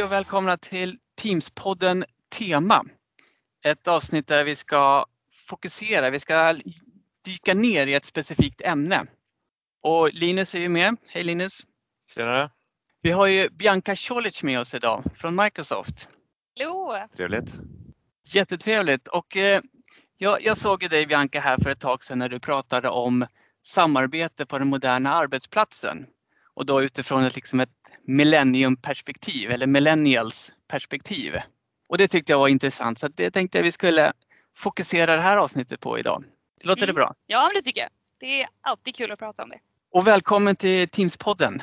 Hej och välkomna till Teamspodden Tema. Ett avsnitt där vi ska fokusera, vi ska dyka ner i ett specifikt ämne. Och Linus är ju med. Hej Linus! Tjenare! Vi har ju Bianca Colic med oss idag från Microsoft. Hallå! Trevligt. Jättetrevligt och eh, jag, jag såg ju dig Bianca här för ett tag sedan när du pratade om samarbete på den moderna arbetsplatsen. Och då utifrån ett, liksom ett millenniumperspektiv eller millennials perspektiv. Och det tyckte jag var intressant så det tänkte jag vi skulle fokusera det här avsnittet på idag. Låter Mm. det bra? Ja, det tycker jag. Det är alltid kul att prata om det. Och välkommen till Teamspodden.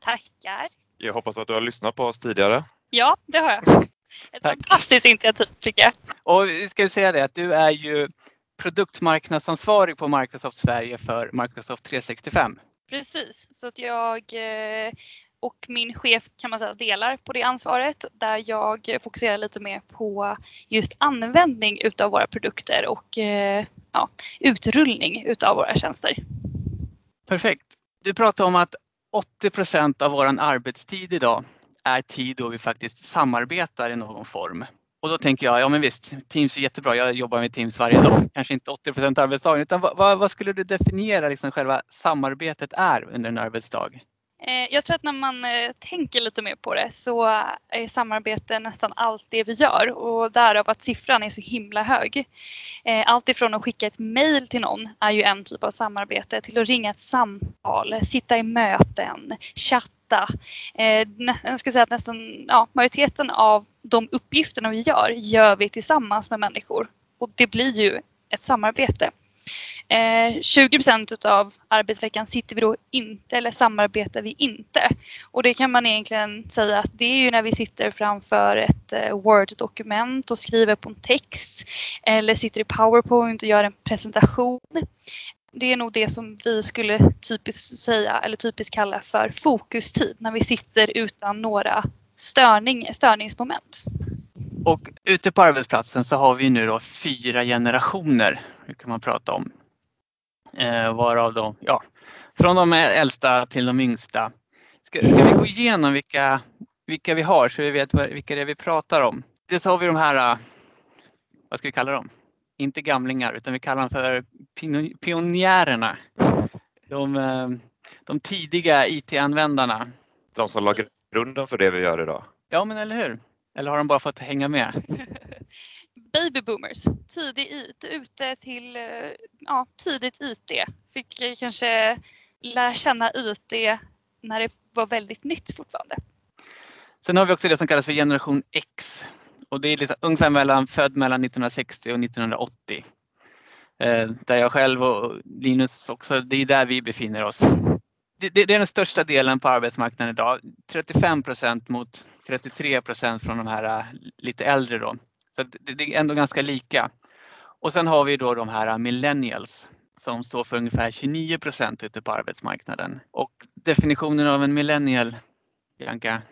Tackar! Jag hoppas att du har lyssnat på oss tidigare. Ja, det har jag. Ett Tack. fantastiskt initiativ tycker jag. Och vi ska ju säga det att du är ju produktmarknadsansvarig på Microsoft Sverige för Microsoft 365. Precis, så att jag eh, och min chef kan man säga delar på det ansvaret där jag fokuserar lite mer på just användning utav våra produkter och eh, ja, utrullning utav våra tjänster. Perfekt. Du pratade om att 80 procent av vår arbetstid idag är tid då vi faktiskt samarbetar i någon form. Och då tänker jag, ja men visst, Teams är jättebra. Jag jobbar med Teams varje dag. Kanske inte 80 arbetsdagen, utan vad, vad, skulle du definiera liksom själva samarbetet är under en arbetsdag? Eh, jag tror att när man eh, tänker lite mer på det så är samarbete nästan allt det vi gör och därav att siffran är så himla hög. Allt ifrån att skicka ett mail till någon är ju en typ av samarbete till att ringa ett samtal, sitta i möten, chatta. Eh, Jag ska säga att nästan ja, majoriteten av de uppgifterna vi gör, gör vi tillsammans med människor och det blir ju ett samarbete. Eh, 20% av arbetsveckan sitter vi då inte eller samarbetar vi inte. Och det kan man egentligen säga att det är ju när vi sitter framför ett eh, Word-dokument och skriver på en text eller sitter i PowerPoint och gör en presentation. Det är nog det som vi skulle typiskt säga eller typiskt kalla för fokustid när vi sitter utan några störning, störningsmoment. Och ute på arbetsplatsen så har vi nu då fyra generationer, hur kan man prata om. Eh, varav då, ja, från de äldsta till de yngsta. Ska, ska vi gå igenom vilka, vilka vi har så vi vet vilka det är vi pratar om? Dels har vi de här, eh, vad ska vi kalla dem? Inte gamlingar utan vi kallar dem för pionjärerna. De, eh, de tidiga IT-användarna. De som la grunden för det vi gör idag. Ja men eller hur? Eller har de bara fått hänga med? Baby boomers, tidig IT, ute till eh, ja, tidigt IT. Fick kanske lära känna IT när det var väldigt nytt fortfarande. Sen har vi också det som kallas för generation X. Och det är liksom ungefär mellan, född mellan 1960 och 1980. Eh, där jag själv och Linus också, det är där vi befinner oss. Det, det, det är den största delen på arbetsmarknaden idag. 35 procent mot 33 procent från de här eh, lite äldre då. Så det, det är ändå ganska lika. Och sen har vi då de här eh, millennials som står för ungefär 29 procent ute på arbetsmarknaden. Och definitionen av en millennial, Bianca?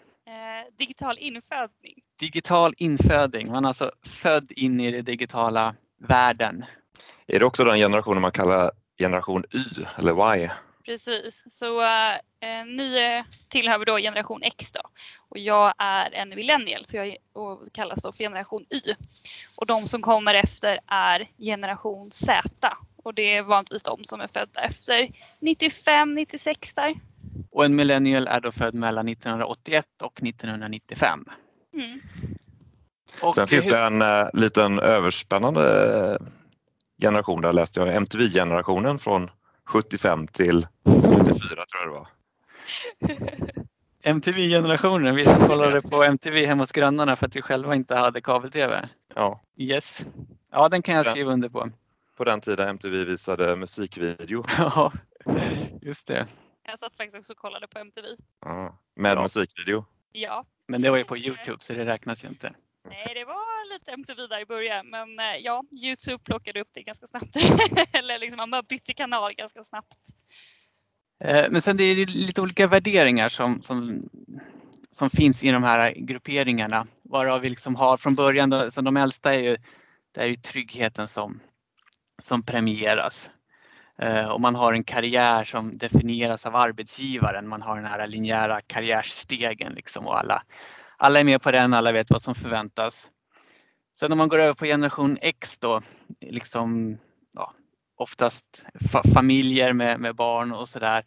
Digital infödning. digital inföding. Man är alltså född in i den digitala världen. Är det också den generationen man kallar generation Y eller Y? Precis, så eh, ni eh, tillhör vi då generation X då. Och jag är en millennial så jag och kallas då för generation Y. Och de som kommer efter är generation Z. Och det är vanligtvis de som är födda efter 95, 96 där. Och en millennial är då född mellan 1981 och 1995. Mm. Och Sen finns hur- det en eh, liten överspännande eh, generation där läste jag MTV-generationen från 75 till 84 tror jag det var. MTV-generationen. Vi som kollade på MTV hemma hos grannarna för att vi själva inte hade kabel-tv. Ja, Yes. Ja, den kan jag Ja. skriva under på. på den tiden MTV visade musikvideo Ja, just det. Jag satt faktiskt också och kollade på MTV. ja, med Ja. musikvideo. Ja, Men det var ju på Youtube så det räknas ju inte. nej det var lite MTV där i början men eh, ja, Youtube plockade upp det ganska snabbt. Eller liksom man bara bytte kanal ganska snabbt. Eh, Men sen det är lite olika värderingar som, som, som finns i de här grupperingarna. Varav vi liksom har från början, så de äldsta är ju, det är ju tryggheten som, som premieras. Eh, Och man har en karriär som definieras av arbetsgivaren. Man har den här linjära karriärstegen liksom och alla, alla är med på den, alla vet vad som förväntas. Sen om man går över på generation X då, liksom ja, oftast fa familjer med, med barn och sådär.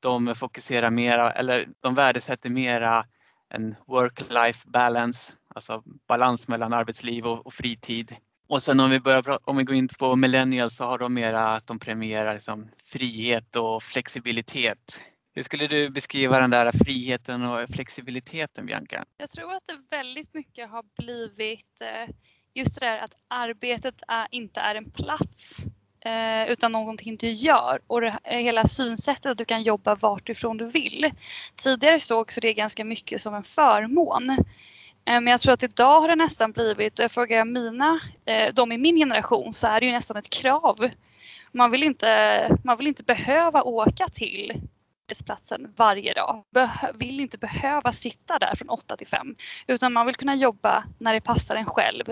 De fokuserar mera, eller de värdesätter mera en work-life balance, alltså balans mellan arbetsliv och, och, fritid. Och sen om vi, börjar, om vi går in på millennials så har de mera att de premierar liksom frihet och flexibilitet. Hur skulle du beskriva den där friheten och flexibiliteten, Bianca? Jag tror att det väldigt mycket har blivit eh, just det där att arbetet är, inte är en plats eh, utan någonting du gör och det, eh, hela synsättet att du kan jobba vart ifrån du vill. Tidigare sågs det ganska mycket som en förmån. Eh, men jag tror att idag har det nästan blivit, och jag frågar mina, eh, de i min generation, så är det ju nästan ett krav. Man vill inte, man vill inte behöva åka till arbetsplatsen varje dag. Beh vill inte behöva sitta där från 8 till 5 utan man vill kunna jobba när det passar en själv.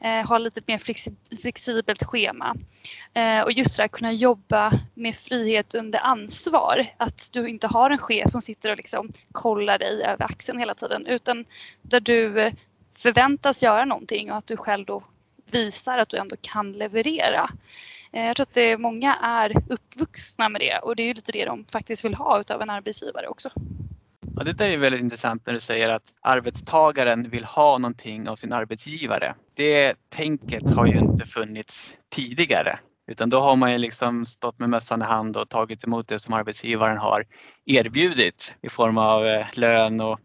Eh, ha lite mer flexi flexibelt schema. Eh, och just det där kunna jobba med frihet under ansvar. Att du inte har en chef som sitter och liksom kollar dig över axeln hela tiden utan där du förväntas göra någonting och att du själv då visar att du ändå kan leverera. Eh, jag tror att det, många är uppvuxna med det och det är ju lite det de faktiskt vill ha utav en arbetsgivare också. Ja, det där är väldigt intressant när du säger att arbetstagaren vill ha någonting av sin arbetsgivare. Det tänket har ju inte funnits tidigare. Utan då har man ju liksom stått med mössan i hand och tagit emot det som arbetsgivaren har erbjudit i form av eh, lön och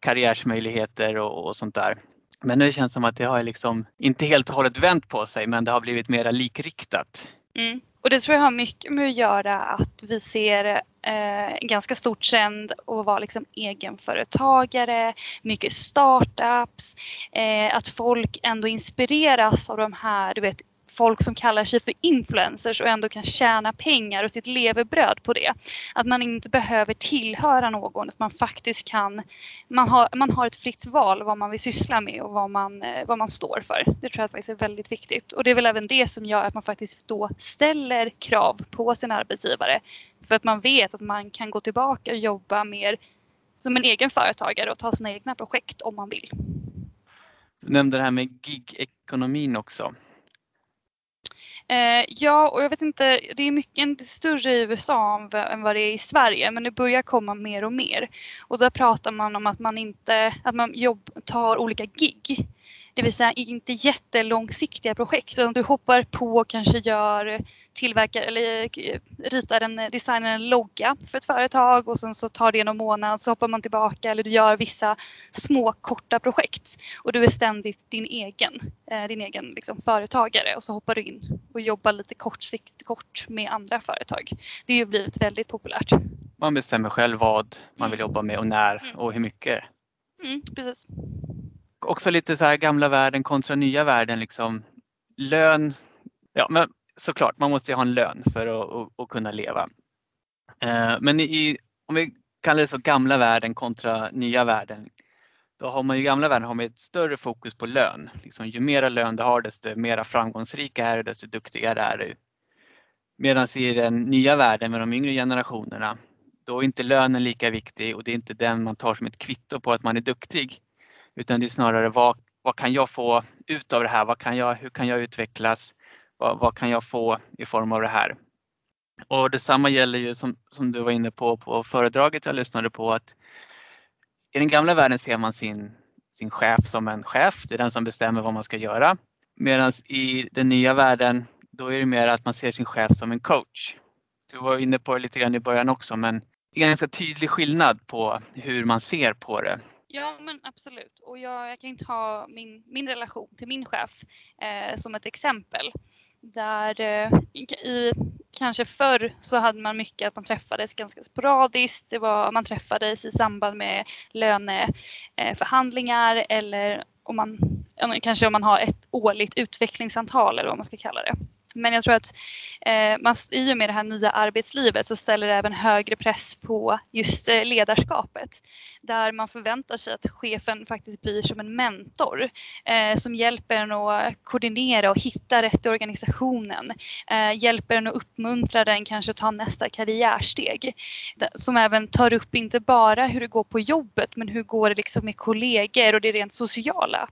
karriärsmöjligheter och, och sånt där. Men nu känns det som att det har liksom inte helt och hållet vänt på sig men det har blivit mera likriktat. Mm. Och det tror jag har mycket med att göra att vi ser eh, en ganska stor trend att vara liksom egenföretagare, mycket startups, eh, att folk ändå inspireras av de här du vet, folk som kallar sig för influencers och ändå kan tjäna pengar och sitt levebröd på det. Att man inte behöver tillhöra någon, att man faktiskt kan, man har, man har ett fritt val vad man vill syssla med och vad man, eh, vad man står för. Det tror jag faktiskt är väldigt viktigt och det är väl även det som gör att man faktiskt då ställer krav på sin arbetsgivare. För att man vet att man kan gå tillbaka och jobba mer som en egen företagare och ta sina egna projekt om man vill. Du nämnde det här med gig-ekonomin också. Eh, ja, och jag vet inte, det är mycket större i USA än vad det är i Sverige, men det börjar komma mer och mer. Och där pratar man om att man inte, att man jobb, tar olika gig. Det vill säga inte jättelångsiktiga projekt. Så om du hoppar på och kanske gör, tillverkar eller eh, ritar en, designar en logga för ett företag och sen så tar det någon månad så hoppar man tillbaka eller du gör vissa små korta projekt och du är ständigt din egen, eh, din egen liksom, företagare och så hoppar du in och jobbar lite kortsikt, kort med andra företag. Det har ju blivit väldigt populärt. Man bestämmer själv vad man vill jobba med och när mm. och hur mycket. Mm, precis också lite så här gamla världen kontra nya världen. Liksom. Lön, ja men såklart man måste ju ha en lön för att, att, att kunna leva. Eh, men i, om vi kallar det så gamla världen kontra nya världen. Då har man i gamla världen har man ett större fokus på lön. Liksom, ju mera lön du har desto mera framgångsrik är du, desto duktigare är du. Medan i den nya världen med de yngre generationerna då är inte lönen lika viktig och det är inte den man tar som ett kvitto på att man är duktig. Utan det är snarare vad, vad kan jag få ut av det här? Vad kan jag, hur kan jag utvecklas? Vad, vad kan jag få i form av det här? Och detsamma gäller ju som, som du var inne på på föredraget jag lyssnade på att i den gamla världen ser man sin, sin chef som en chef. Det är den som bestämmer vad man ska göra. Medan i den nya världen då är det mer att man ser sin chef som en coach. Du var inne på det lite grann i början också men det är en ganska tydlig skillnad på hur man ser på det. Ja men absolut och jag, jag kan ta min, min relation till min chef eh, som ett exempel. Där eh, i, kanske förr så hade man mycket att man träffades ganska sporadiskt. Det var, man träffades i samband med löneförhandlingar eh, eller om man, kanske om man har ett årligt utvecklingssamtal eller vad man ska kalla det. Men jag tror att eh, man, i och med det här nya arbetslivet så ställer det även högre press på just eh, ledarskapet. Där man förväntar sig att chefen faktiskt blir som en mentor eh, som hjälper en att koordinera och hitta rätt i organisationen. Eh, hjälper en att uppmuntra den kanske att ta nästa karriärsteg. Som även tar upp inte bara hur det går på jobbet men hur går det liksom med kollegor och det rent sociala.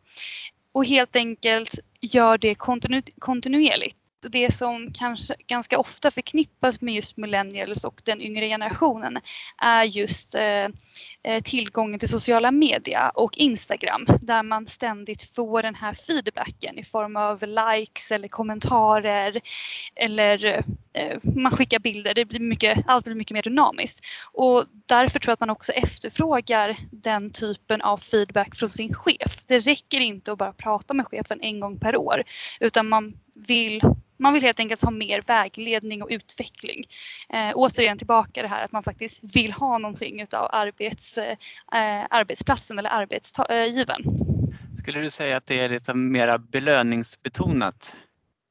Och helt enkelt gör det kontinu kontinuerligt det som kanske ganska ofta förknippas med just millennials och den yngre generationen är just eh, eh, tillgången till sociala media och Instagram där man ständigt får den här feedbacken i form av likes eller kommentarer eller eh, man skickar bilder. Det blir mycket, allt blir mycket mer dynamiskt och därför tror jag att man också efterfrågar den typen av feedback från sin chef. Det räcker inte att bara prata med chefen en gång per år utan man vill man vill helt enkelt ha mer vägledning och utveckling. Eh, återigen tillbaka det här att man faktiskt vill ha någonting utav arbets, eh, arbetsplatsen eller arbetsgivaren. Eh, Skulle du säga att det är lite mera belöningsbetonat?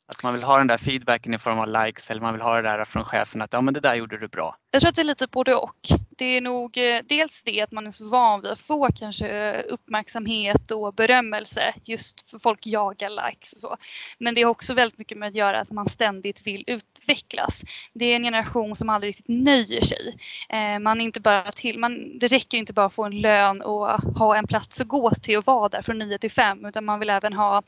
Att man vill ha den där feedbacken i form av likes eller man vill ha det där från chefen att ja men det där gjorde du bra. Jag tror att det är lite både och. Det är nog eh, dels det att man är så van vid att få kanske eh, uppmärksamhet och berömmelse just för folk jagar likes och så. Men det har också väldigt mycket med att göra att man ständigt vill utvecklas. Det är en generation som aldrig riktigt nöjer sig. Eh, man man inte bara till, man, det räcker inte bara att få en lön och ha en plats att gå till och vara där från 9 till 5 utan man vill även ha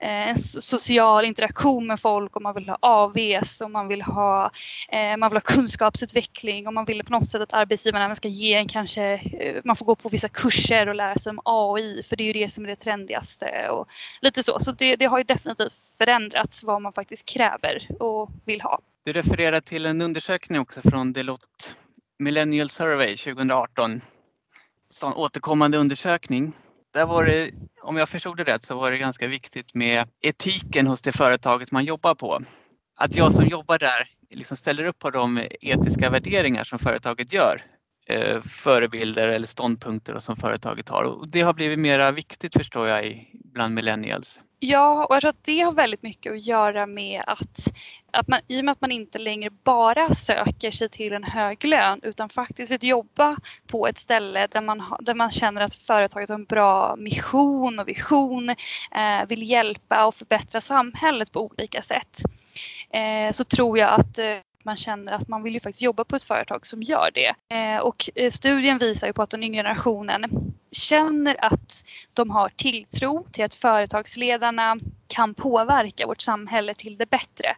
Eh, en social interaktion med folk och man vill ha AVs och man vill ha, eh, man vill ha kunskapsutveckling och man vill på något sätt att arbetsgivaren även ska ge en kanske, eh, man får gå på vissa kurser och lära sig om AI för det är ju det som är det trendigaste och lite så. Så det, det har ju definitivt förändrats vad man faktiskt kräver och vill ha. Du refererar till en undersökning också från Deloitte Millennial Survey 2018. En återkommande undersökning där var det, om jag förstod det rätt, så var det ganska viktigt med etiken hos det företaget man jobbar på. Att jag som jobbar där liksom ställer upp på de etiska värderingar som företaget gör. Eh, förebilder eller ståndpunkter som företaget har. Och det har blivit mera viktigt förstår jag bland millennials. Ja, och jag tror att det har väldigt mycket att göra med att, att man, i och med att man inte längre bara söker sig till en hög lön utan faktiskt vill jobba på ett ställe där man, där man känner att företaget har en bra mission och vision, eh, vill hjälpa och förbättra samhället på olika sätt. Eh, så tror jag att eh, man känner att man vill ju faktiskt jobba på ett företag som gör det. Eh, och eh, studien visar ju på att den yngre generationen känner att de har tilltro till att företagsledarna kan påverka vårt samhälle till det bättre.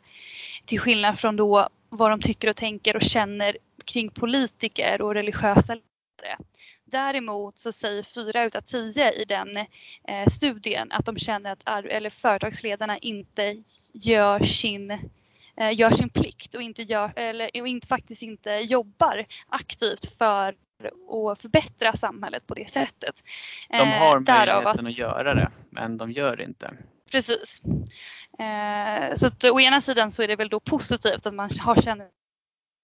Till skillnad från då vad de tycker och tänker och känner kring politiker och religiösa ledare. Däremot så säger fyra utav tio i den eh, studien att de känner att eller företagsledarna inte gör sin Eh, gör sin plikt och inte, gör, eller, och inte, faktiskt inte jobbar aktivt för att förbättra samhället på det sättet. De har eh, möjligheten att, att göra det men de gör det inte. Precis. Eh, så att å ena sidan så är det väl då positivt att man har känner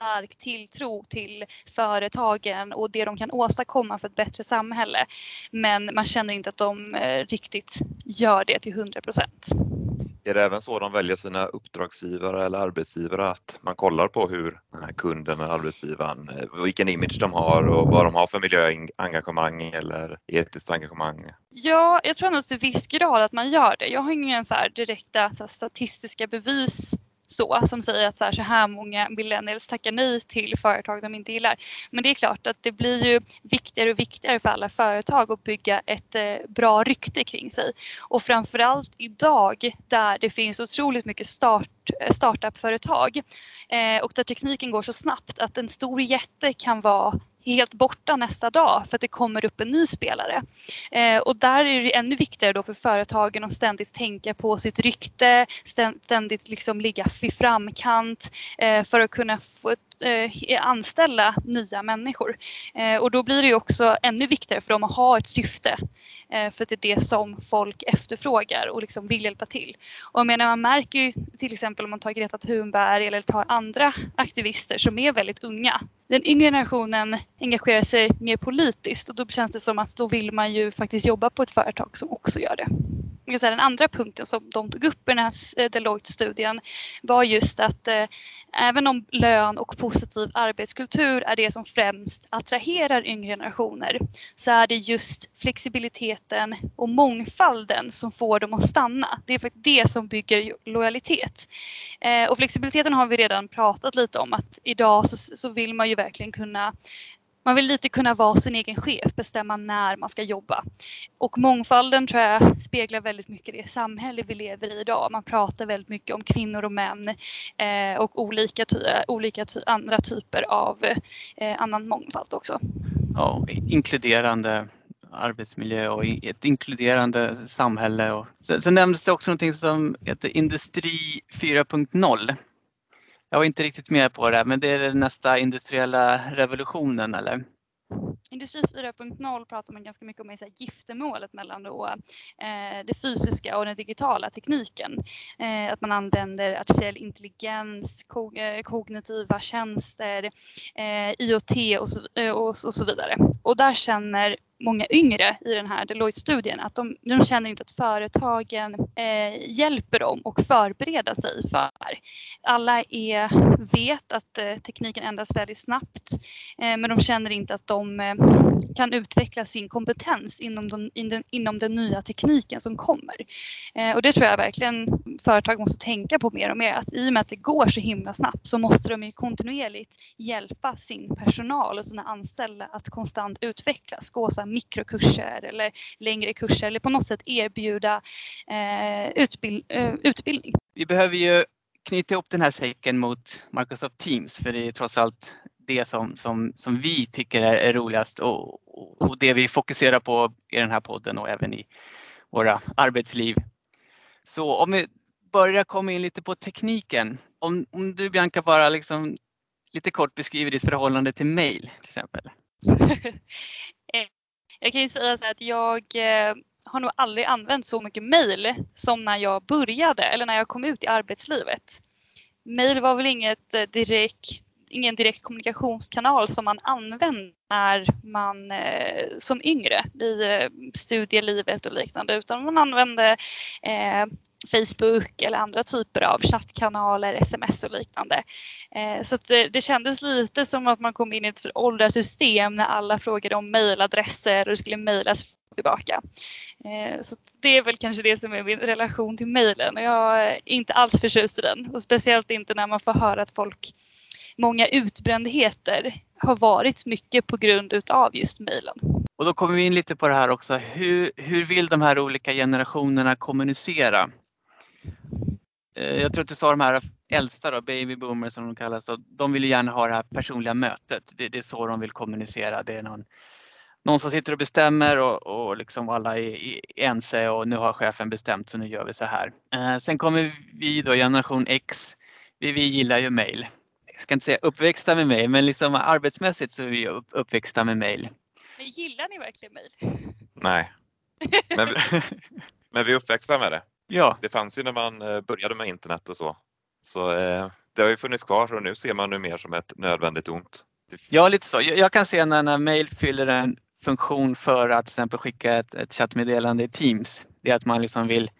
stark tilltro till företagen och det de kan åstadkomma för ett bättre samhälle. Men man känner inte att de riktigt gör det till 100 procent. Är det även så de väljer sina uppdragsgivare eller arbetsgivare att man kollar på hur kunden eller arbetsgivaren, eh, vilken image de har och vad de har för miljöengagemang eller etiskt engagemang? Ja, jag tror nog till viss grad att man gör det. Jag har inga så direkta så statistiska bevis så som säger att så här, så här många millennials tackar nej till företag de inte gillar. Men det är klart att det blir ju viktigare och viktigare för alla företag att bygga ett eh, bra rykte kring sig. Och framförallt idag där det finns otroligt mycket start, eh, startup-företag eh, och där tekniken går så snabbt att en stor jätte kan vara helt borta nästa dag för att det kommer upp en ny spelare. Eh, och där är det ännu viktigare då för företagen att ständigt tänka på sitt rykte, ständigt liksom ligga i framkant eh, för att kunna få ett, Eh, anställa nya människor. Eh, och då blir det ju också ännu viktigare för dem att ha ett syfte eh, för att det är det som folk efterfrågar och liksom vill hjälpa till. Och jag menar, man märker ju till exempel om man tar Greta Thunberg eller tar andra aktivister som är väldigt unga den yngre generationen engagerar sig mer politiskt och då känns det som att då vill man ju faktiskt jobba på ett företag som också gör det den andra punkten som de tog upp i den här eh, Deloitte-studien var just att eh, även om lön och positiv arbetskultur är det som främst attraherar yngre generationer så är det just flexibiliteten och mångfalden som får dem att stanna. Det är faktiskt det som bygger lojalitet. Eh, och flexibiliteten har vi redan pratat lite om att idag så, så vill man ju verkligen kunna man vill lite kunna vara sin egen chef, bestämma när man ska jobba. Och mångfalden tror jag speglar väldigt mycket det samhälle vi lever i idag. Man pratar väldigt mycket om kvinnor och män eh, och olika, ty olika ty andra typer av eh, annan mångfald också. Ja, inkluderande arbetsmiljö och ett inkluderande samhälle. Och sen, sen nämndes det också någonting som heter Industri 4.0. Jag var inte riktigt med på det, men det är nästa industriella revolutionen eller? Industri 4.0 pratar man ganska mycket om är giftermålet mellan då, eh, det fysiska och den digitala tekniken. Eh, att man använder artificiell intelligens, ko eh, kognitiva tjänster, eh, IoT och så, eh, och, och så vidare. Och där känner Mm. många yngre i den här Deloitte-studien att de, de känner inte att företagen eh, hjälper dem och förbereda sig för. Alla är, vet att eh, tekniken ändras väldigt snabbt eh, men de känner inte att de eh, kan utveckla sin kompetens inom, de, in den, inom den nya tekniken som kommer. Eh, och det tror jag verkligen företag måste tänka på mer och mer att i och med att det går så himla snabbt så måste de ju kontinuerligt hjälpa sin personal och sina anställda att konstant utvecklas, gå mikrokurser eller längre kurser eller på något sätt erbjuda eh, utbild, eh, utbildning. Vi behöver ju knyta ihop den här säcken mot Microsoft Teams för det är trots allt det som, som, som vi tycker är, är roligast och, och, det vi fokuserar på i den här podden och även i våra arbetsliv. Så om vi börjar komma in lite på tekniken. Om, om du Bianca bara liksom lite kort beskriver ditt förhållande till mail till exempel. Jag kan ju säga så att jag eh, har nog aldrig använt så mycket mail som när jag började eller när jag kom ut i arbetslivet. Mail var väl inget eh, direkt, ingen direkt kommunikationskanal som man använde när man eh, som yngre i studielivet och liknande utan man använde eh, Facebook eller andra typer av chattkanaler, sms och liknande. Eh, så det, eh, det kändes lite som att man kom in i ett föråldrat system när alla frågade om mejladresser och det skulle mejlas tillbaka. Eh, så det är väl kanske det som är min relation till mejlen och jag är inte alls förtjust i den och speciellt inte när man får höra att folk många utbrändheter har varit mycket på grund utav just mejlen. Och då kommer vi in lite på det här också. Hur, hur vill de här olika generationerna kommunicera? Eh, jag tror att du sa de här äldsta då, baby boomers som de kallas, då, de vill gärna ha det här personliga mötet. Det, det, är så de vill kommunicera. Det är någon, någon som sitter och bestämmer och, och liksom alla är, ense och nu har chefen bestämt så nu gör vi så här. Eh, sen kommer vi då, generation X. Vi, vi gillar ju mail. Jag ska inte säga uppväxta med mail, men liksom arbetsmässigt så är vi upp, uppväxta med mail. Men gillar ni verkligen mail? Nej. Men vi, men vi är uppväxta med det. Ja. Det fanns ju när man eh, började med internet och så. Så eh, det har ju funnits kvar och nu ser man det mer som ett nödvändigt ont. Ja, lite så. Jag kan se när, när mail fyller en funktion för att till exempel skicka ett, ett chattmeddelande i Teams. Det är att man liksom vill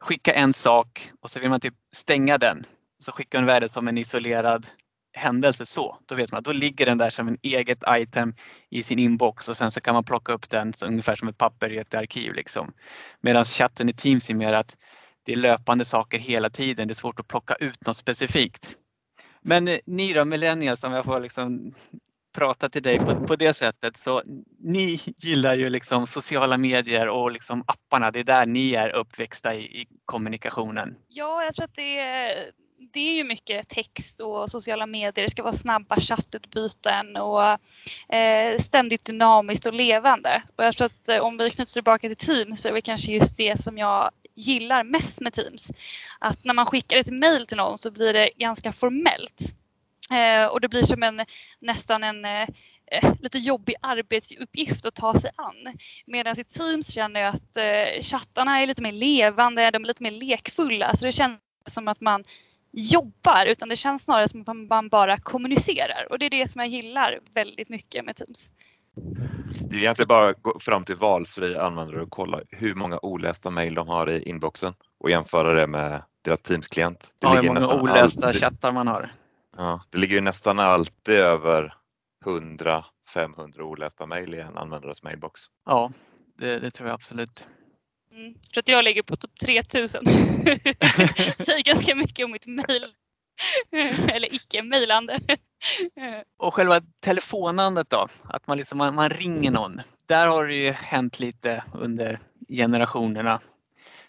skicka en sak och så vill man typ stänga den. Så skickar man värdet som en isolerad händelse så. Då vet man att då ligger den där som en eget item i sin inbox och sen så kan man plocka upp den så ungefär som ett papper i ett arkiv. Liksom. Medan chatten i Teams är mer att det är löpande saker hela tiden. Det är svårt att plocka ut något specifikt. Men eh, ni då, millennials, om jag får liksom prata till dig på, på det sättet. Så ni gillar ju liksom sociala medier och liksom apparna. Det är där ni är uppväxta i, i kommunikationen. Ja, jag tror att det är det är ju mycket text och sociala medier. Det ska vara snabba chattutbyten och eh, ständigt dynamiskt och levande. Och jag tror att eh, om vi knyter tillbaka till Teams så är det kanske just det som jag gillar mest med Teams. Att när man skickar ett mail till någon så blir det ganska formellt. Eh, och det blir som en nästan en eh, eh lite jobbig arbetsuppgift att ta sig an. Medan i Teams känner jag att eh, chattarna är lite mer levande, de är lite mer lekfulla. Så det känns som att man jobbar utan det känns snarare som att man bara kommunicerar och det är det som jag gillar väldigt mycket med Teams. Det är egentligen bara att gå fram till valfri användare och kolla hur många olästa mejl de har i inboxen och jämföra det med deras Teams-klient. Ja, hur många olästa alltid, chattar man har. Ja, det ligger ju nästan alltid över 100-500 olästa mejl i en användares mailbox. Ja, det, det tror jag absolut. Mm. Tror att jag ligger på typ 3000. Säger ganska mycket om mitt mejl. Eller icke-mejlande. Och själva telefonandet då? Att man, liksom, man, man ringer någon. Där har det ju hänt lite under generationerna.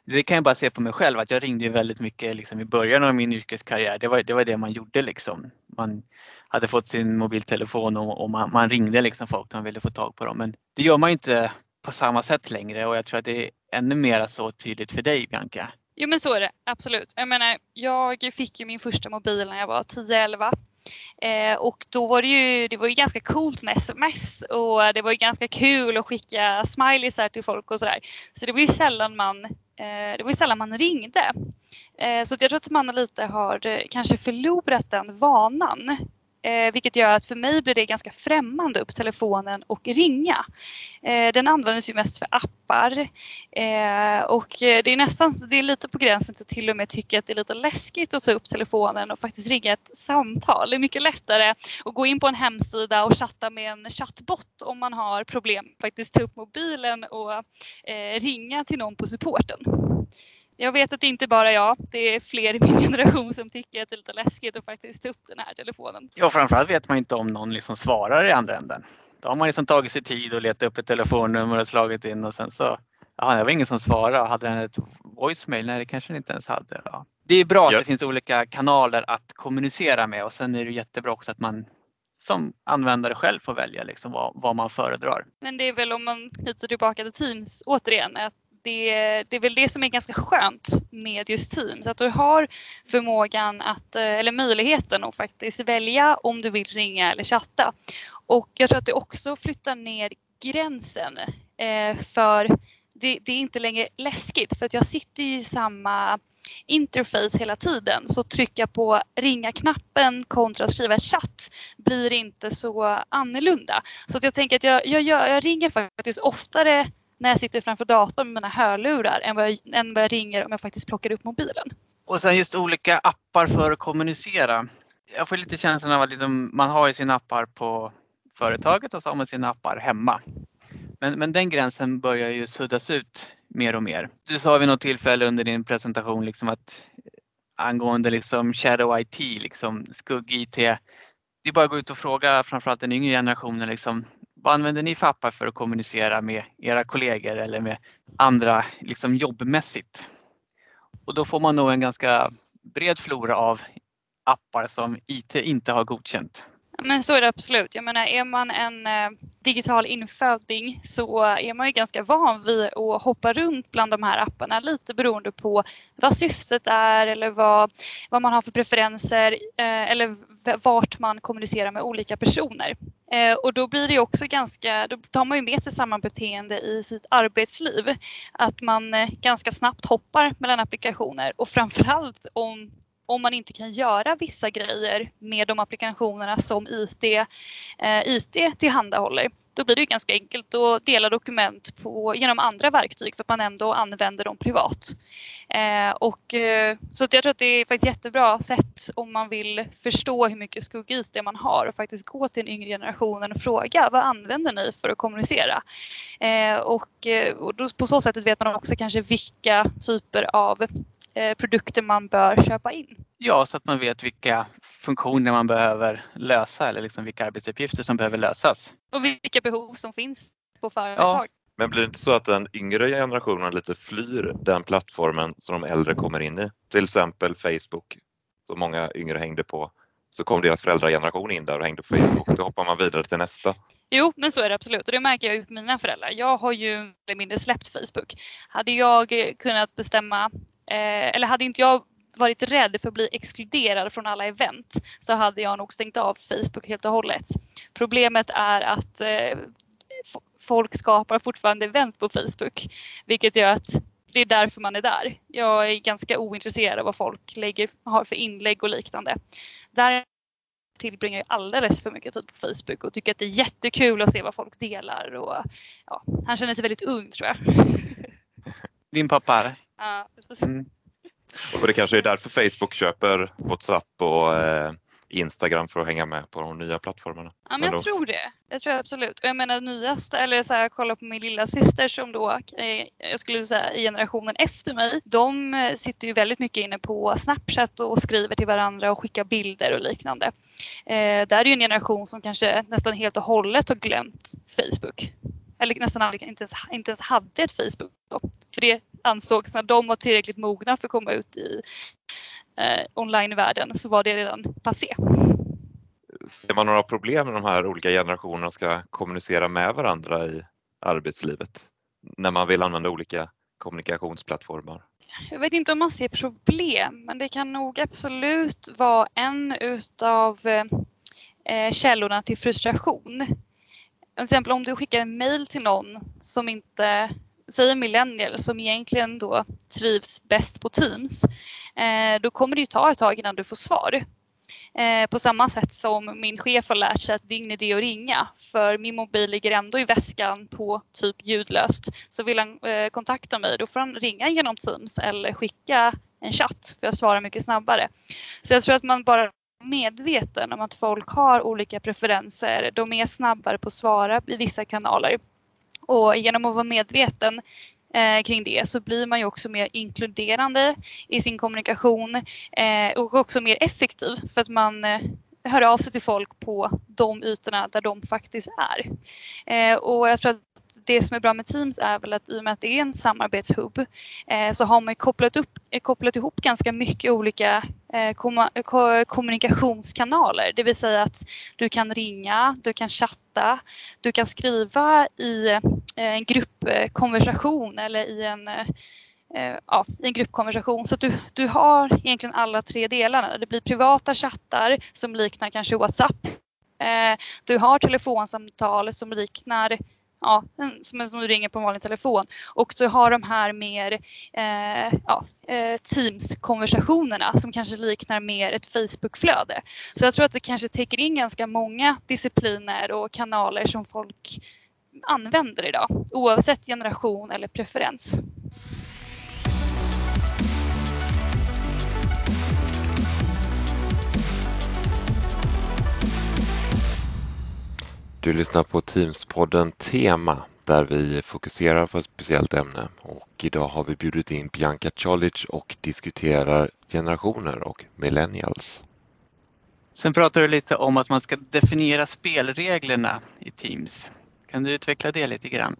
Det kan jag bara se på mig själv att jag ringde väldigt mycket liksom i början av min yrkeskarriär. Det var det, var det man gjorde liksom. Man hade fått sin mobiltelefon och, och man, man, ringde liksom folk när man ville få tag på dem. Men det gör man inte på samma sätt längre och jag tror att det ännu mer så tydligt för dig Bianca. Jo men så är det absolut. Jag menar, jag fick ju min första mobil när jag var 10-11 Eh, och då var det ju, det var ju ganska coolt med sms och det var ju ganska kul att skicka smileysar till folk och sådär. Så det var ju sällan man, eh, det var ju sällan man ringde. Eh, så jag tror att man lite har eh, kanske förlorat den vanan. Eh, vilket gör att för mig blir det ganska främmande upp telefonen och ringa. Eh, den används ju mest för appar eh, och eh, det är nästan det är lite på gränsen till till och med tycka att det är lite läskigt att ta upp telefonen och faktiskt ringa ett samtal. Det är mycket lättare att gå in på en hemsida och chatta med en chattbot om man har problem. Faktiskt ta upp mobilen och eh, ringa till någon på supporten. Jag vet att det inte bara är jag. Det är fler i min generation som tycker att det är lite läskigt att faktiskt ta upp den här telefonen. Ja, framförallt vet man inte om någon liksom svarar i andra änden. Då har man liksom tagit sig tid och letat upp ett telefonnummer och slagit in och sen så Ja, det var ingen som svarade. Hade den ett voicemail? Nej, det kanske den inte ens hade. Ja. Det är bra att ja. det finns olika kanaler att kommunicera med och sen är det jättebra också att man som användare själv får välja liksom vad, vad man föredrar. Men det är väl om man knyter tillbaka till Teams återigen, att det, det är väl det som är ganska skönt med just Teams, att du har förmågan att, eh, eller möjligheten att faktiskt välja om du vill ringa eller chatta. Och jag tror att det också flyttar ner gränsen eh, för det, det, är inte längre läskigt för att jag sitter ju i samma interface hela tiden så trycka på ringa-knappen kontra att skriva chatt blir inte så annorlunda. Så att jag tänker att jag, jag, jag ringer faktiskt oftare när jag sitter framför datorn med mina hörlurar än vad, jag, än vad jag ringer om jag faktiskt plockar upp mobilen. Och sen just olika appar för att kommunicera. Jag får lite känslan av att liksom, man har ju sina appar på företaget och så har man sina appar hemma. Men, men den gränsen börjar ju suddas ut mer och mer. Du sa vid något tillfälle under din presentation liksom att angående liksom shadow IT, liksom skugg-IT. Det är bara att gå ut och fråga framförallt den yngre generationen liksom, vad använder ni för appar för att kommunicera med era kollegor eller med andra liksom jobbmässigt? Och då får man nog en ganska bred flora av appar som IT inte har godkänt. Men så är det absolut. Jag menar, är man en eh, digital inföding så är man ju ganska van vid att hoppa runt bland de här apparna lite beroende på vad syftet är eller vad, vad man har för preferenser eh, eller vart man kommunicerar med olika personer. Eh, och då blir det också ganska, då tar man ju med sig samma beteende i sitt arbetsliv. Att man eh, ganska snabbt hoppar mellan applikationer och framförallt om om man inte kan göra vissa grejer med de applikationerna som IT, eh, IT tillhandahåller då blir det ganska enkelt att dela dokument på, genom andra verktyg för att man ändå använder dem privat. Eh, och, eh, så att jag tror att det är faktiskt jättebra sätt om man vill förstå hur mycket skugg-IT man har och faktiskt gå till den yngre generationen och fråga vad använder ni för att kommunicera? Eh, och, eh, och då, på så sätt vet man också kanske vilka typer av Eh, produkter man bör köpa in. Ja, så att man vet vilka funktioner man behöver lösa eller liksom vilka arbetsuppgifter som behöver lösas. Och vilka behov som finns på företag. Ja. Men blir det inte så att den yngre generationen lite flyr den plattformen som de äldre kommer in i? Till exempel Facebook som många yngre hängde på. Så kom deras föräldrageneration in där och hängde på Facebook. Då hoppar man vidare till nästa. Jo, men så är det absolut och det märker jag ju på mina föräldrar. Jag har ju mindre släppt Facebook. Hade jag kunnat bestämma Eh, eller hade inte jag varit rädd för att bli exkluderad från alla event så hade jag nog stängt av Facebook helt och hållet. Problemet är att eh, folk skapar fortfarande event på Facebook vilket gör att det är därför man är där. Jag är ganska ointresserad av vad folk lägger, har för inlägg och liknande. Där tillbringar ju alldeles för mycket tid på Facebook och tycker att det är jättekul att se vad folk delar. Och, ja, han känner sig väldigt ung tror jag. Din pappa? Ja, precis. Mm. Och det kanske är därför Facebook köper WhatsApp och eh, Instagram för att hänga med på de nya plattformarna. Ja, men jag då... tror det. Jag tror absolut. Jag menar nyaste, eller så här, jag kollar på min lilla syster som då, eh, jag skulle säga i generationen efter mig, de eh, sitter ju väldigt mycket inne på Snapchat och skriver till varandra och skickar bilder och liknande. Eh, där är ju en generation som kanske nästan helt och hållet har glömt Facebook. Eller nästan aldrig, inte ens, inte ens hade ett Facebook. Då. För det ansågs när de var tillräckligt mogna för att komma ut i eh, online-världen så var det redan passé. Ser man några problem med de här olika generationerna ska kommunicera med varandra i arbetslivet när man vill använda olika kommunikationsplattformar? Jag vet inte om man ser problem, men det kan nog absolut vara en utav eh, källorna till frustration. Till exempel om du skickar en mail till någon som inte säger millennial som egentligen då trivs bäst på Teams, eh, då kommer det ju ta ett tag innan du får svar. Eh, på samma sätt som min chef har lärt sig att det är ingen idé att ringa för min mobil ligger ändå i väskan på typ ljudlöst. Så vill han eh, kontakta mig då får han ringa genom Teams eller skicka en chatt för jag svarar mycket snabbare. Så jag tror att man bara medveten om att folk har olika preferenser. De är snabbare på att svara i vissa kanaler. Och genom att vara medveten eh, kring det så blir man ju också mer inkluderande i sin kommunikation eh, och också mer effektiv för att man eh, hör av sig till folk på de ytorna där de faktiskt är. Eh, och jag tror att det som är bra med Teams är väl att i och med att det är en samarbetshubb eh, så har man kopplat, upp, kopplat ihop ganska mycket olika eh, kom, kommunikationskanaler. Det vill säga att du kan ringa, du kan chatta, du kan skriva i eh, en gruppkonversation eller i en eh, eh ja, i en gruppkonversation. Så att du, du har egentligen alla tre delarna. Det blir privata chattar som liknar kanske WhatsApp. Eh, du har telefonsamtal som liknar ja, som, som du ringer på en vanlig telefon. Och så har de här mer eh, ja, eh, Teams-konversationerna som kanske liknar mer ett Facebook-flöde. Så jag tror att det kanske täcker in ganska många discipliner och kanaler som folk använder idag oavsett generation eller preferens. Du lyssnar på Teamspodden Tema där vi fokuserar på ett speciellt ämne och idag har vi bjudit in Bianca Cholic och diskuterar generationer och millennials. Sen pratar du lite om att man ska definiera spelreglerna i Teams. Kan du utveckla det lite grann?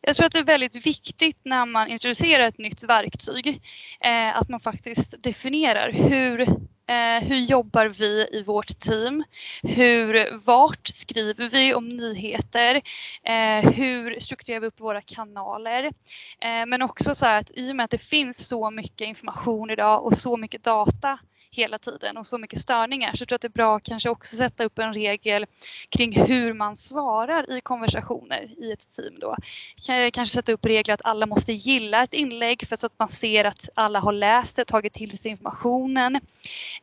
Jag tror att det är väldigt viktigt när man introducerar ett nytt verktyg eh, att man faktiskt definierar hur Eh, hur jobbar vi i vårt team? Hur, vart skriver vi om nyheter? Eh, hur strukturerar vi upp våra kanaler? Eh, men också så att i och med att det finns så mycket information idag och så mycket data hela tiden och så mycket störningar så tror jag att det är bra att kanske också sätta upp en regel kring hur man svarar i konversationer i ett team då. Kanske sätta upp regler att alla måste gilla ett inlägg för så att man ser att alla har läst det, tagit till sig informationen.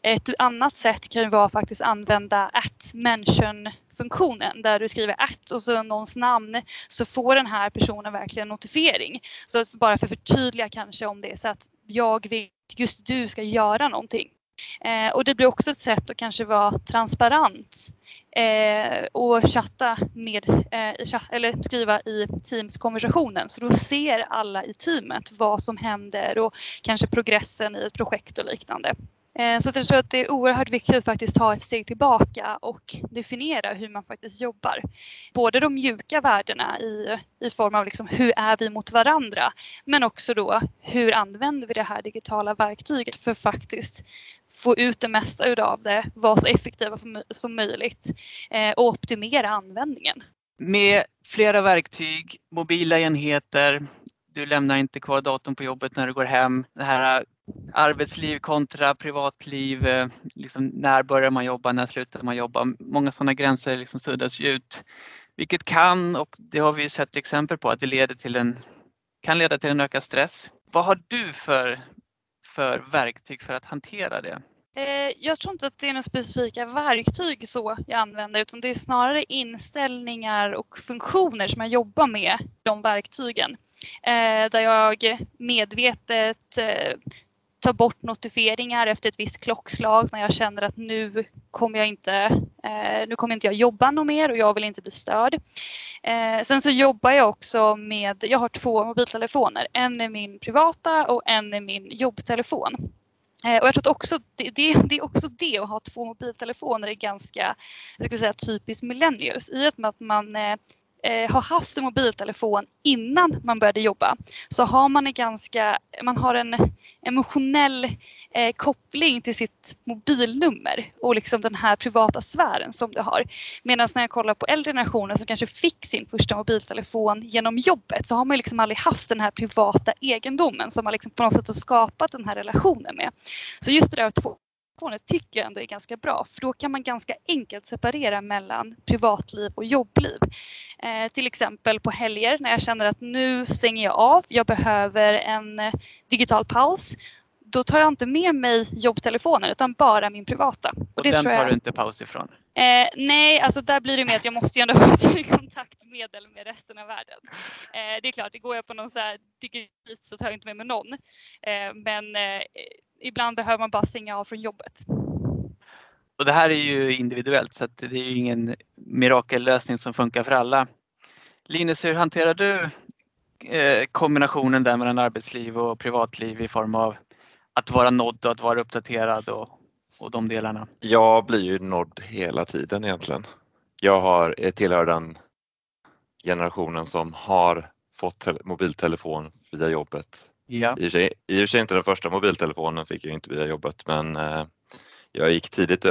Ett annat sätt kan ju vara faktiskt använda at mention funktionen där du skriver att och så någons namn så får den här personen verkligen notifiering. Så att bara för att förtydliga kanske om det är så att jag vill just du ska göra någonting. Eh, och det blir också ett sätt att kanske vara transparent eh, och chatta med, eh, eller skriva i Teams-konversationen. Så då ser alla i teamet vad som händer och kanske progressen i ett projekt och liknande. Eh, så jag tror att det är oerhört viktigt att faktiskt ta ett steg tillbaka och definiera hur man faktiskt jobbar. Både de mjuka värdena i, i form av liksom hur är vi mot varandra men också då hur använder vi det här digitala verktyget för att faktiskt få ut det mesta av det, vara så effektiva som möjligt eh, och optimera användningen. Med flera verktyg, mobila enheter, du lämnar inte kvar datorn på jobbet när du går hem. Det här arbetsliv kontra privatliv. Eh, liksom när börjar man jobba, när slutar man jobba? Många sådana gränser liksom suddas ut. Vilket kan, och det har vi sett exempel på, att det leder till en, kan leda till en ökad stress. Vad har du för, för verktyg för att hantera det? Eh, jag tror inte att det är några specifika verktyg så jag använder utan det är snarare inställningar och funktioner som jag jobbar med de verktygen. Eh, där jag medvetet ta bort notifieringar efter ett visst klockslag när jag känner att nu kommer jag inte, eh, nu kommer inte jag jobba något mer och jag vill inte bli störd. Eh, sen så jobbar jag också med, jag har två mobiltelefoner. En är min privata och en är min jobbtelefon. Eh, och jag tror att också det, det, det, är också det att ha två mobiltelefoner är ganska jag ska säga, typiskt millennials i och med att man eh, eh, har haft en mobiltelefon innan man började jobba så har man en ganska, man har en emotionell eh, koppling till sitt mobilnummer och liksom den här privata sfären som du har. Medan när jag kollar på äldre generationer som kanske fick sin första mobiltelefon genom jobbet så har man liksom aldrig haft den här privata egendomen som man liksom på något sätt har skapat den här relationen med. Så just det där två smartphones tycker jag ändå är ganska bra för då kan man ganska enkelt separera mellan privatliv och jobbliv. Eh, till exempel på helger när jag känner att nu stänger jag av, jag behöver en eh, digital paus. Då tar jag inte med mig jobbtelefonen utan bara min privata. Och, och den tar jag... du inte paus ifrån? Eh, nej, alltså där blir det med att jag måste ju ändå ha ett kontaktmedel med resten av världen. Eh, det är klart, det går jag på någon så här digit så tar jag inte med mig någon. Eh, men eh, ibland behöver man bara stänga av från jobbet. Och det här är ju individuellt så det är ju ingen mirakellösning som funkar för alla. Linus, hur hanterar du eh, kombinationen där mellan arbetsliv och privatliv i form av att vara nådd och att vara uppdaterad och, och de delarna? Jag blir ju nådd hela tiden egentligen. Jag har, tillhör den generationen som har fått mobiltelefon via jobbet Ja. I, och sig, I och för sig inte den första mobiltelefonen fick jag inte via jobbet men eh, jag gick tidigt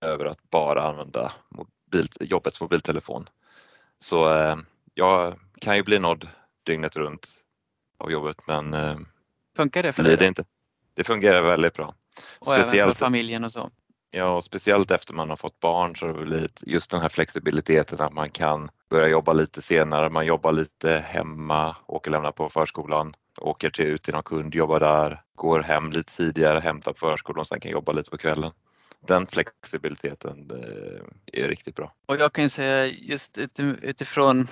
över att bara använda mobil, jobbets mobiltelefon. Så eh, jag kan ju bli nådd dygnet runt av jobbet men eh, Funkar det för dig? Det, inte. det fungerar väldigt bra. Och speciellt, även för familjen och så? Ja, och speciellt efter man har fått barn så är det just den här flexibiliteten att man kan börja jobba lite senare, man jobbar lite hemma, åker lämna på förskolan åker till, ut till någon kund, jobbar där, går hem lite tidigare, hämtar på förskolan och sen kan jobba lite på kvällen. Den flexibiliteten eh, är riktigt bra. Och jag kan säga just utifrån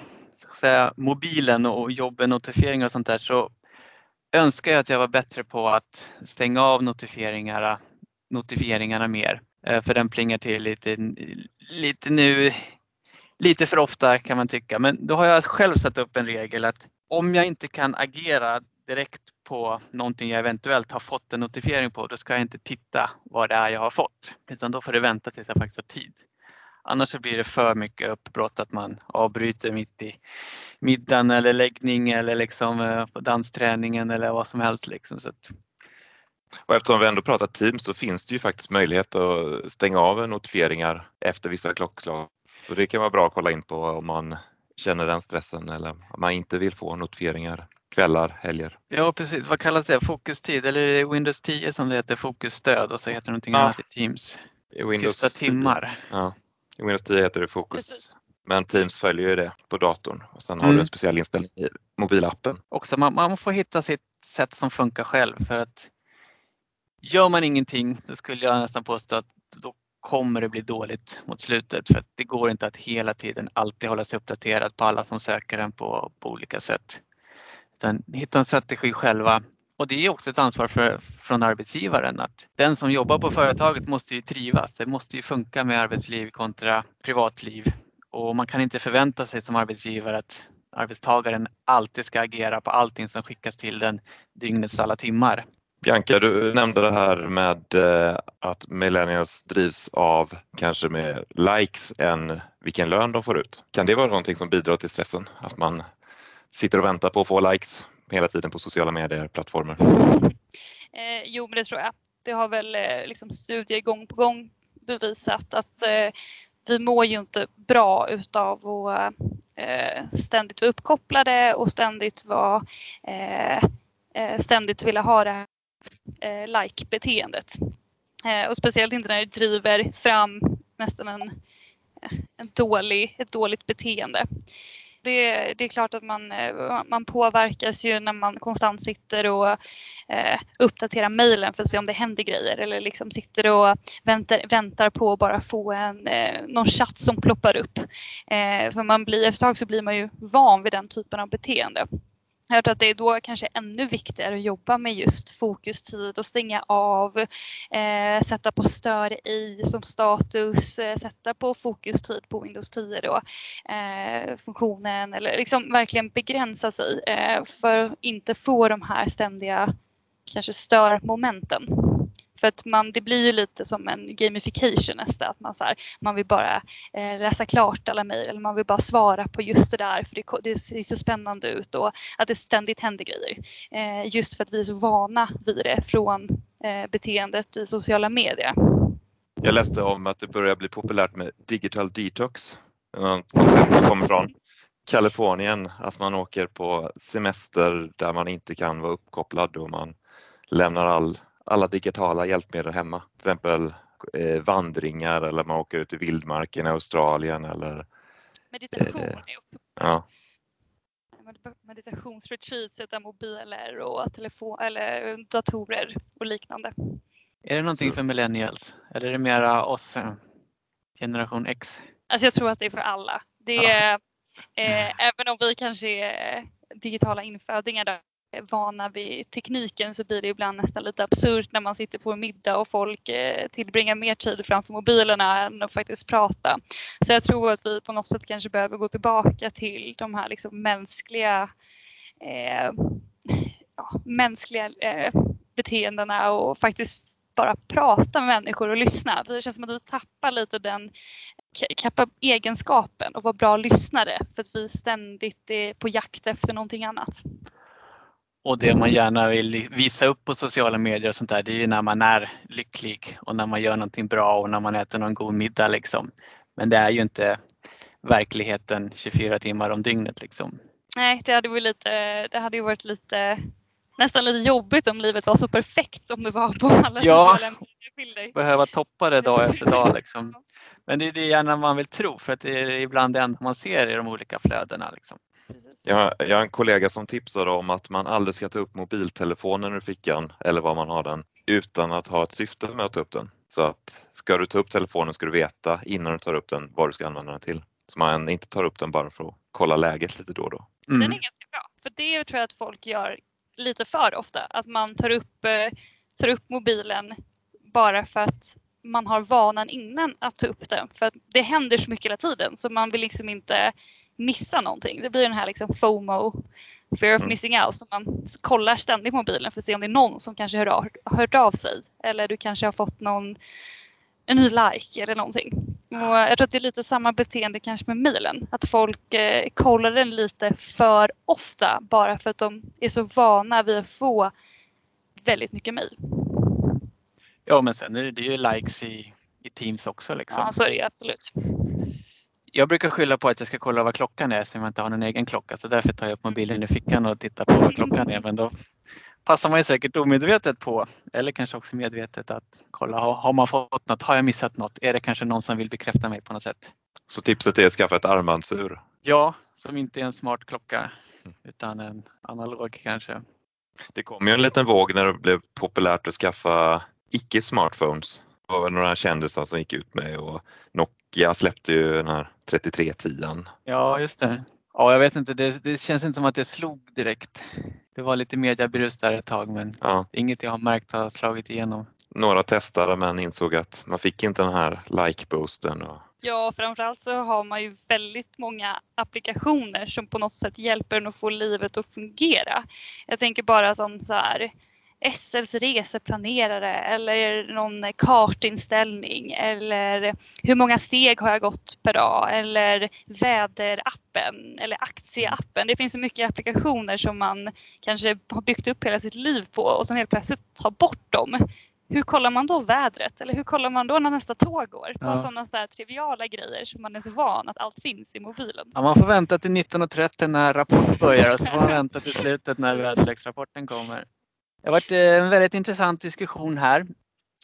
säga, mobilen och jobben, notifieringar och sånt där så önskar jag att jag var bättre på att stänga av notifieringarna, notifieringarna mer. Eh, för den plingar till lite, lite nu, lite för ofta kan man tycka. Men då har jag själv satt upp en regel att om jag inte kan agera direkt på någonting jag eventuellt har fått en notifiering på, då ska jag inte titta vad det är jag har fått. Utan då får det vänta tills jag faktiskt har tid. Annars så blir det för mycket uppbrott att man avbryter mitt i middagen eller läggning eller liksom eh, på dansträningen eller vad som helst. Liksom. Så att... Och eftersom vi ändå pratar Teams så finns det ju faktiskt möjlighet att stänga av notifieringar efter vissa klockslag. Så det kan vara bra att kolla in på om man känner den stressen eller om man inte vill få notifieringar kvällar, helger. Ja precis, vad kallas det? Fokustid eller är det Windows 10 som det heter fokusstöd och så heter det någonting ja. annat i Teams? I Windows Tysta timmar. Ja, i Windows 10 heter det fokus. Precis. Men Teams följer ju det på datorn och sen har mm. du en speciell inställning i mobilappen. Också man, man får hitta sitt sätt som funkar själv för att gör man ingenting då skulle jag nästan påstå att då kommer det bli dåligt mot slutet för det går inte att hela tiden alltid hålla sig uppdaterad på alla som söker en på, på olika sätt. Utan hitta en strategi själva. Och det är också ett ansvar för, från arbetsgivaren att den som jobbar på företaget måste ju trivas. Det måste ju funka med arbetsliv kontra privatliv. Och man kan inte förvänta sig som arbetsgivare att arbetstagaren alltid ska agera på allting som skickas till den dygnets alla timmar. Bianca, du nämnde det här med eh, att millennials drivs av kanske mer likes än vilken lön de får ut. Kan det vara någonting som bidrar till stressen? Att man sitter och väntar på att få likes hela tiden på sociala medier, plattformar? Eh, jo, men det tror jag. Det har väl eh, liksom studier gång på gång bevisat att eh, vi mår ju inte bra utav att eh, ständigt vara uppkopplade och ständigt vara eh, eh ständigt vilja ha det här eh, like-beteendet. Eh, och speciellt inte när det driver fram nästan en, eh, en dålig, ett dåligt beteende det, det är klart att man, eh, man påverkas ju när man konstant sitter och eh, uppdaterar mejlen för att se om det händer grejer eller liksom sitter och väntar, väntar på att bara få en, eh, någon chatt som ploppar upp. Eh, för man blir, efter ett tag så blir man ju van vid den typen av beteende. Jag har hört att det är då kanske ännu viktigare att jobba med just fokustid och stänga av, eh, sätta på stör i som status, eh, sätta på fokustid på Windows 10 då, eh, funktionen eller liksom verkligen begränsa sig eh, för att inte få de här ständiga kanske störmomenten. För att man, det blir ju lite som en gamification nästa, att man, så här, man vill bara eh, läsa klart alla mejl eller man vill bara svara på just det där för det, det, ser så spännande ut och att det ständigt händer grejer. Eh, just för att vi är så vana vid det från eh, beteendet i sociala medier. Jag läste om att det börjar bli populärt med digital detox. Något som kommer från Kalifornien, att man åker på semester där man inte kan vara uppkopplad och man lämnar all alla digitala hjälpmedel hemma. Till exempel eh, vandringar eller man åker ut i vildmarken i Australien eller Meditation eh, är också ja. Meditationsretreats utan mobiler och telefon eller datorer och liknande. Är det någonting för millennials eller är det mera oss, eh, generation X? Alltså jag tror att det är för alla. Det är, eh, även om vi kanske är digitala infödingar vana vid tekniken så blir det ibland nästan lite absurt när man sitter på en middag och folk eh, tillbringar mer tid framför mobilerna än att faktiskt prata. Så jag tror att vi på något sätt kanske behöver gå tillbaka till de här liksom mänskliga eh, ja, mänskliga eh, beteendena och faktiskt bara prata med människor och lyssna. Det känns som att vi tappar lite den egenskapen och vara bra lyssnare för att vi ständigt är på jakt efter någonting annat. Och det man gärna vill visa upp på sociala medier och sånt där, det är ju när man är lycklig och när man gör någonting bra och när man äter någon god middag liksom. Men det är ju inte verkligheten 24 timmar om dygnet liksom. Nej, det hade, lite, det hade ju varit lite nästan lite jobbigt om livet var så perfekt som det var på alla ja, sociala medier. behöva toppa det dag efter dag liksom. Men det är det gärna man vill tro för att det är ibland det enda man ser i de olika flödena. Liksom. Jag har, jag har en kollega som tipsade om att man aldrig ska ta upp mobiltelefonen ur fickan eller var man har den utan att ha ett syfte med att ta upp den. Så att ska du ta upp telefonen ska du veta innan du tar upp den vad du ska använda den till. Så man inte tar upp den bara för att kolla läget lite då och då. Mm. Den är ganska bra, för det tror jag att folk gör lite för ofta. Att man tar upp, eh, tar upp mobilen bara för att man har vanan innan att ta upp den. För att det händer så mycket hela tiden så man vill liksom inte missa någonting. Det blir den här liksom FOMO, fear of mm. missing out, så man kollar ständigt mobilen för att se om det är någon som kanske hör av, hört av sig. Eller du kanske har fått någon en ny like eller någonting. Och jag tror att det är lite samma beteende kanske med mejlen. Att folk eh, kollar den lite för ofta bara för att de är så vana vid att få väldigt mycket mejl. Ja men sen är det, det är ju likes i, i Teams också. Liksom. Ja så är det absolut jag brukar skylla på att jag ska kolla vad klockan är så jag inte har någon egen klocka. Så därför tar jag upp mobilen i fickan och tittar på vad klockan är. Men då passar man ju säkert omedvetet på, eller kanske också medvetet, att kolla har man fått något? Har jag missat något? Är det kanske någon som vill bekräfta mig på något sätt? Så tipset är att skaffa ett armbandsur? Ja, som inte är en smart klocka utan en analog kanske. Det kom ju en liten våg när det blev populärt att skaffa icke var några kändisar som gick ut med och Nokia släppte ju den här 3310. Ja, just det. Ja, jag vet inte, det, det, känns inte som att det slog direkt. Det var lite mediabrus där ett tag men ja. inget jag har märkt har slagit igenom. Några testade men insåg att man fick inte den här like-boosten. Och... Ja, framförallt så har man ju väldigt många applikationer som på något sätt hjälper en att få livet att fungera. Jag tänker bara som så här SLs reseplanerare eller någon kartinställning eller hur många steg har jag gått per dag eller väderappen eller aktieappen. Det finns så mycket applikationer som man kanske har byggt upp hela sitt liv på och sen helt plötsligt tar bort dem. Hur kollar man då vädret? Eller hur kollar man då när nästa tåg går? Ja. Sådana så triviala grejer som man är så van att allt finns i mobilen. Ja, man får vänta till 19.30 när rapport börjar och så får man vänta till slutet när väderleksrapporten kommer. Det har varit eh, en väldigt intressant diskussion här.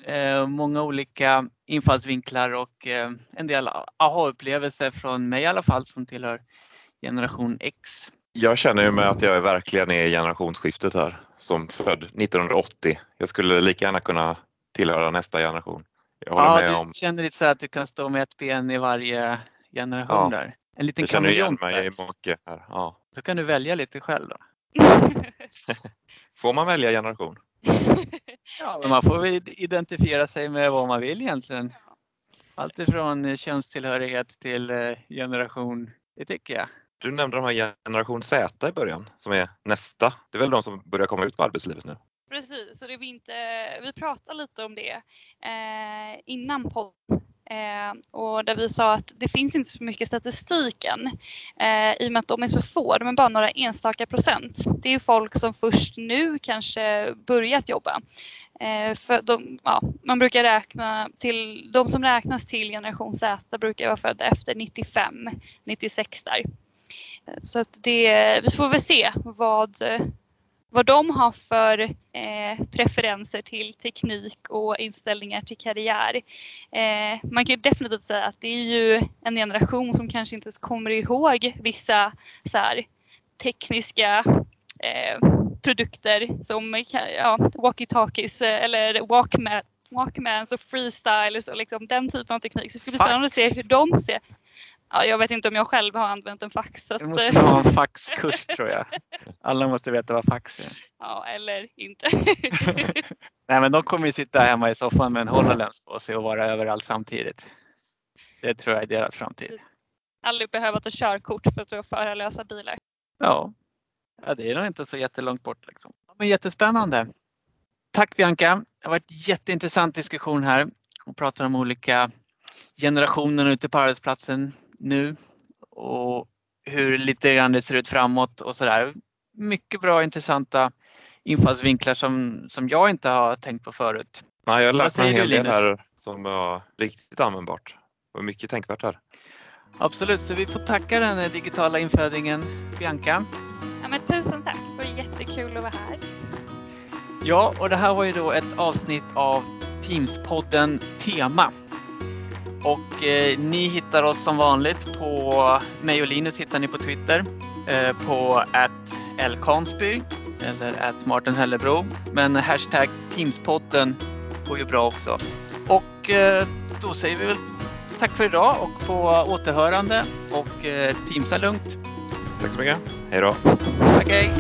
Eh, många olika infallsvinklar och eh, en del aha-upplevelser från mig i alla fall som tillhör generation X? Jag känner ju med att jag verkligen är i generationsskiftet här som född 1980. Jag skulle lika gärna kunna tillhöra nästa generation. Jag håller Ja, med du om, känner lite så här att du kan stå med ett ben i varje generation Ja. där. En liten jag känner igen kameleont mig i mycket här. Ja. Så kan du välja lite själv då. Får man välja generation? Ja, men man får identifiera sig med vad man vill egentligen. Allt ifrån eh, könstillhörighet till eh, generation, det tycker jag. Du nämnde de här generation Z i början som är nästa. Det är väl de som börjar komma ut på arbetslivet nu? Precis, och det vi, inte, vi pratade lite om det eh, innan podden. Eh, och där vi sa att det finns inte så mycket statistik än eh, i och med att de är så få, de är bara några enstaka procent. Det är ju folk som först nu kanske börjat jobba. Eh, för de, ja, man brukar räkna till, de som räknas till generation Z brukar vara födda efter 95, 96 där. Eh, så att det, vi får väl se vad, vad de har för eh, preferenser till teknik och inställningar till karriär. Eh, man kan ju definitivt säga att det är ju en generation som kanske inte ens kommer ihåg vissa så här, tekniska eh, produkter som ja, walkie-talkies eh, eller walkman, walkmans och freestyles och liksom den typen av teknik. Så det ska bli spännande att se hur de ser. Ja, jag vet inte om jag själv har använt en fax. Så Du att, måste eh, ha en faxkurs tror jag. Alla måste veta vad fax är. ja, eller inte. Nej, men de kommer ju sitta hemma i soffan med en HoloLens på sig och vara överallt samtidigt. Det tror jag är deras framtid. Precis. Aldrig behöva ta körkort för att förarlösa bilar. Ja. ja, det är nog inte så jättelångt bort. Liksom. Men jättespännande. Tack Bianca. Det har varit jätteintressant diskussion här och pratar om olika generationer ute på arbetsplatsen nu och hur lite grann det ser ut framåt och sådär. Mycket bra intressanta infallsvinklar som, som jag inte har tänkt på förut. Nej, jag har lärt mig en hel del här som var riktigt användbart. Och mycket tänkvärt här. Absolut, så vi får tacka den digitala infödingen Bianca. Ja, men tusen tack, det var jättekul att vara här. Ja, och det här var ju då ett avsnitt av Teamspodden Tema. Och eh, ni hittar oss som vanligt på, mig och Linus hittar ni på Twitter, eh, på lkansby eller at Martin Hellebro. Men hashtag Teamspodden går ju bra också. Och eh, då säger vi väl tack för idag och på återhörande och eh, Teamsa lugnt. Tack så mycket. Hej då! Tack, hej!